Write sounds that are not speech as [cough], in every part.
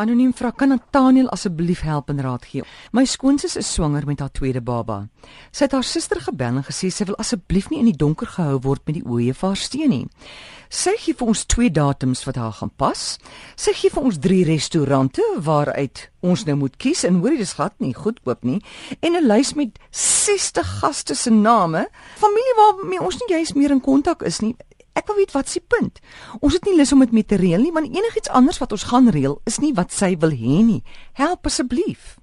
Anoniem vra kan Nathaniel asseblief help en raad gee. My skoonsis is swanger met haar tweede baba. Sy het haar suster gebel en gesê sy wil asseblief nie in die donker gehou word met die oeye vir haar steen nie. Sy gee vir ons twee datums wat haar gaan pas. Sy gee vir ons drie restaurante waaruit ons nou moet kies en hoorie dis glad nie goedkoop nie en 'n lys met 60 gaste se name, familie waarmee ons nie juis meer in kontak is nie. Ek wil weet wat se punt. Ons het nie lus om dit met te reël nie, want enigiets anders wat ons gaan reël is nie wat sy wil hê nie. Help asseblief.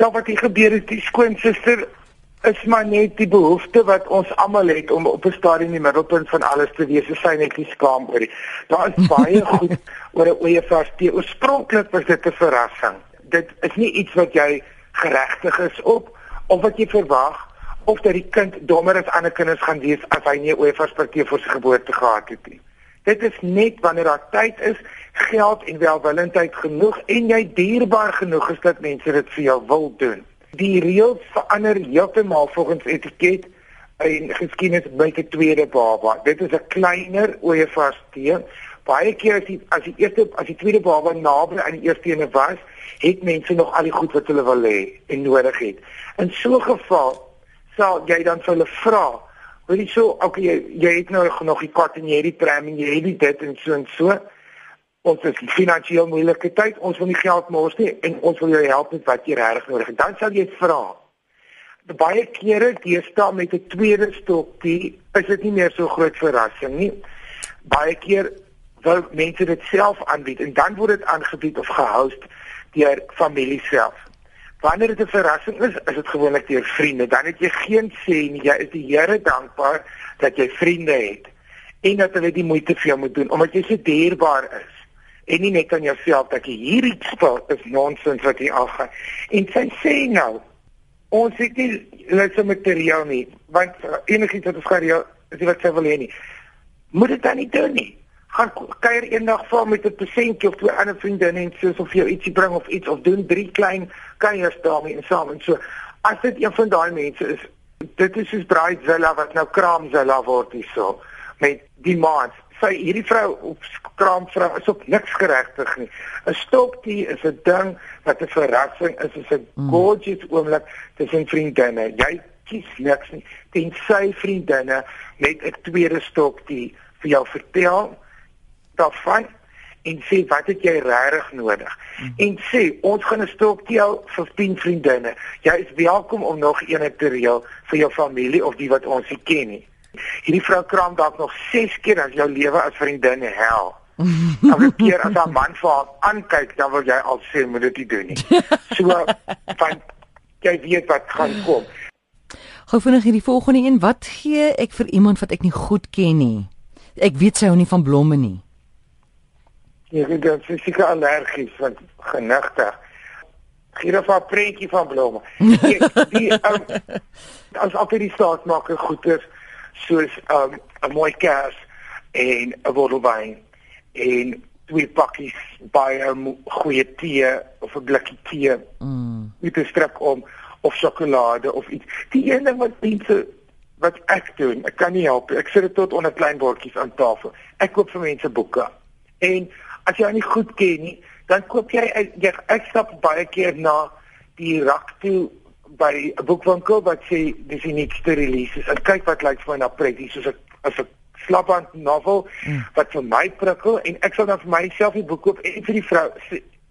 Ja, wat hier gebeur is die skoonsister is maar net die behoefte wat ons almal het om op 'n stadium in die middelpunt van alles te wees. Sy net nie skaam oor dit. Daar is baie [laughs] goed oor 'n oeye vaste. Oorspronklik was dit 'n verrassing. Dit is nie iets wat jy geregtig is op of wat jy verwag of dat die kind dommer as ander kinders gaan wees as hy nie oorversperteer vir sy geboorte gehad het nie. Dit is net wanneer daar tyd is, geld en welwillendheid genoeg en jy dierbaar genoeg is dat mense dit vir jou wil doen. Die reëls verander heeltemal volgens etiket en geskiedenis by die tweede baba. Dit is 'n kleiner oorversperteer. Baie keer as die as die eerste as die tweede baba naby aan die eerste ene was, het mense nog al die goed wat hulle wil hê en nodig het. In so 'n geval sal jy dan vir hulle vra Hoor jy so, okay, jy, jy het nou nog die kat en jy het die tram en jy het die dit en so en so. Ons is finansiëel moeilike tyd. Ons wil nie geld mors nie en ons wil jou help met wat jy regtig nodig het. Dan sal jy vra. Baie kere deesdae met 'n tweede stokkie is dit nie meer so groot verrassing nie. Baie keer wil mense dit self aanbied en dan word dit aangebied of gehost deur familie self. Wanneer dit 'n verrassing is, is dit gewoonlik deur vriende. Dan het jy geen sê nie. Jy is die Here dankbaar dat jy vriende het en dat hulle die moeite vir jou moet doen omdat jy so dierbaar is. En nie net aan jouself dat jy hierdie spel is nonsens wat jy aangaan. En sy sê nou, ons het nie lesse materiaal nie, want enigiets wat ons gaan reël, is wat sy wil hê nie. Moet dit dan nie doen nie gaan kuier eendag vir met 'n persentjie of twee ander vriendinne en soos of jy ietsie bring of iets of doen drie klein kuiers daarmee en saam en so. As dit een van daai mense is, dit is soos Bridezilla wat nou Kraamzilla word hierso met die maand. Sy hierdie vrou op Kraamvrou is op niks geregtig nie. 'n Stokkie is 'n ding wat 'n verrassing is, is 'n mm. gorgeous oomblik tussen vriendinne. Jy kies niks nie. Tensy vriendinne met 'n tweede stokkie vir jou vertel daarvan en sê wat het jy regtig nodig? Mm -hmm. En sê ons gaan 'n stokdeel vir 10 vriendinne. Jy is welkom om nog eene te reël vir jou familie of die wat ons nie ken nie. Hierdie vrou kraam dalk nog 6 keer as jou lewe as vriendin hel. [laughs] Elke keer as 'n man vir haar aankyk, dan wil jy al sê moet dit nie doen nie. So van jy weet wat gaan kom. Gou vinnig hierdie volgende een, wat gee ek vir iemand wat ek nie goed ken nie? Ek weet sy hou nie van blomme nie. Ek het dan fisieke allergies van genigtig. Girafa preetjie van blomme. Die, die um, as altyd die staatsmaker goeder soos um, 'n um, mooi kers en 'n bottel wyn en twee pakkies baie goeie tee of 'n blikkie tee. Mm. Met 'n strip om of sjokolade of iets. Die een ding wat mense wat ek doen, ek kan nie help. Ek sit dit tot onder klein bordjies aan tafel. Ek koop vir mense boeke. En as jy nie goed ken nie, dan koop jy jy ek stap baie keer na die rak toe by 'n boekwinkel wat sê dis die nuutste releases. Ek kyk wat lyk vir my na pretty soos 'n as 'n slappend novel mm. wat vir my prikkel en ek sal dan vir myself die boek koop en vir die vrou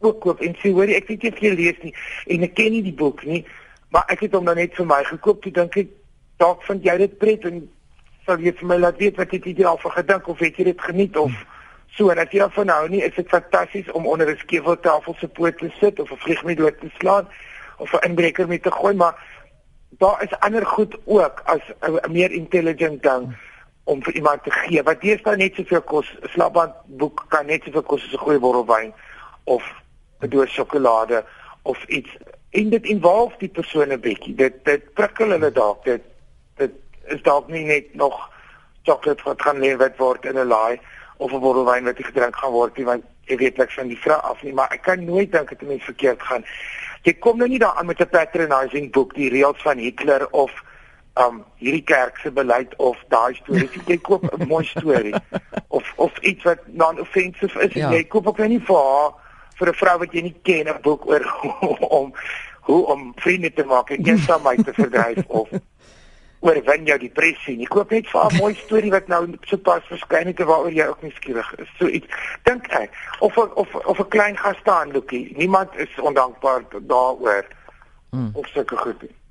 ook koop en sê hoor ek weet jy het jy lees nie en ek ken nie die boek nie maar ek het hom dan net vir my gekoop toe dink ek dalk vind jy dit pret en sal jy vir my laat weet wat jy dit al vir gedink of het jy dit geniet of mm. So en as jy van nou nie, is dit fantasties om onder 'n skeveltafel se poot te sit of 'n vliegmiddel te slaan of 'n inbreker mee te gooi, maar daar is ander goed ook as 'n meer intelligent ding om vir iemand te gee. Wat deesdae net soveel kos, 'n slapband boek kan net soveel kos as 'n goeie bottel wyn of 'n doos sjokolade of iets. En dit involve die persoon 'n bietjie. Dit dit prikkel hulle dalk. Dit dit is dalk nie net nog sjokolade wat gaan leer word in 'n laai of 'n bottel wyn wat gedrink gaan word nie want ek weet niks van die vrou af nie maar ek kan nooit dink dit is verkeerd gaan jy kom nou nie daaraan met 'n patronizing boek die reëls van Hitler of um hierdie kerk se beleid of daai storie [laughs] jy koop 'n mooi storie of of iets wat non-offensive is ja. jy koop ook nie vir haar vir 'n vrou wat jy nie ken 'n boek oor [laughs] om hoe om vriende te maak en eensaamheid te verdryf of oorwin jou depressie. Jy koop net vir 'n [laughs] mooi storie wat nou sopas verskyn het waaroor jy ook nuuskierig is. So iets dink ek of of of 'n klein gas staan lookie. Niemand is ondankbaar daaroor. Hmm. Of sulke goed. Nie.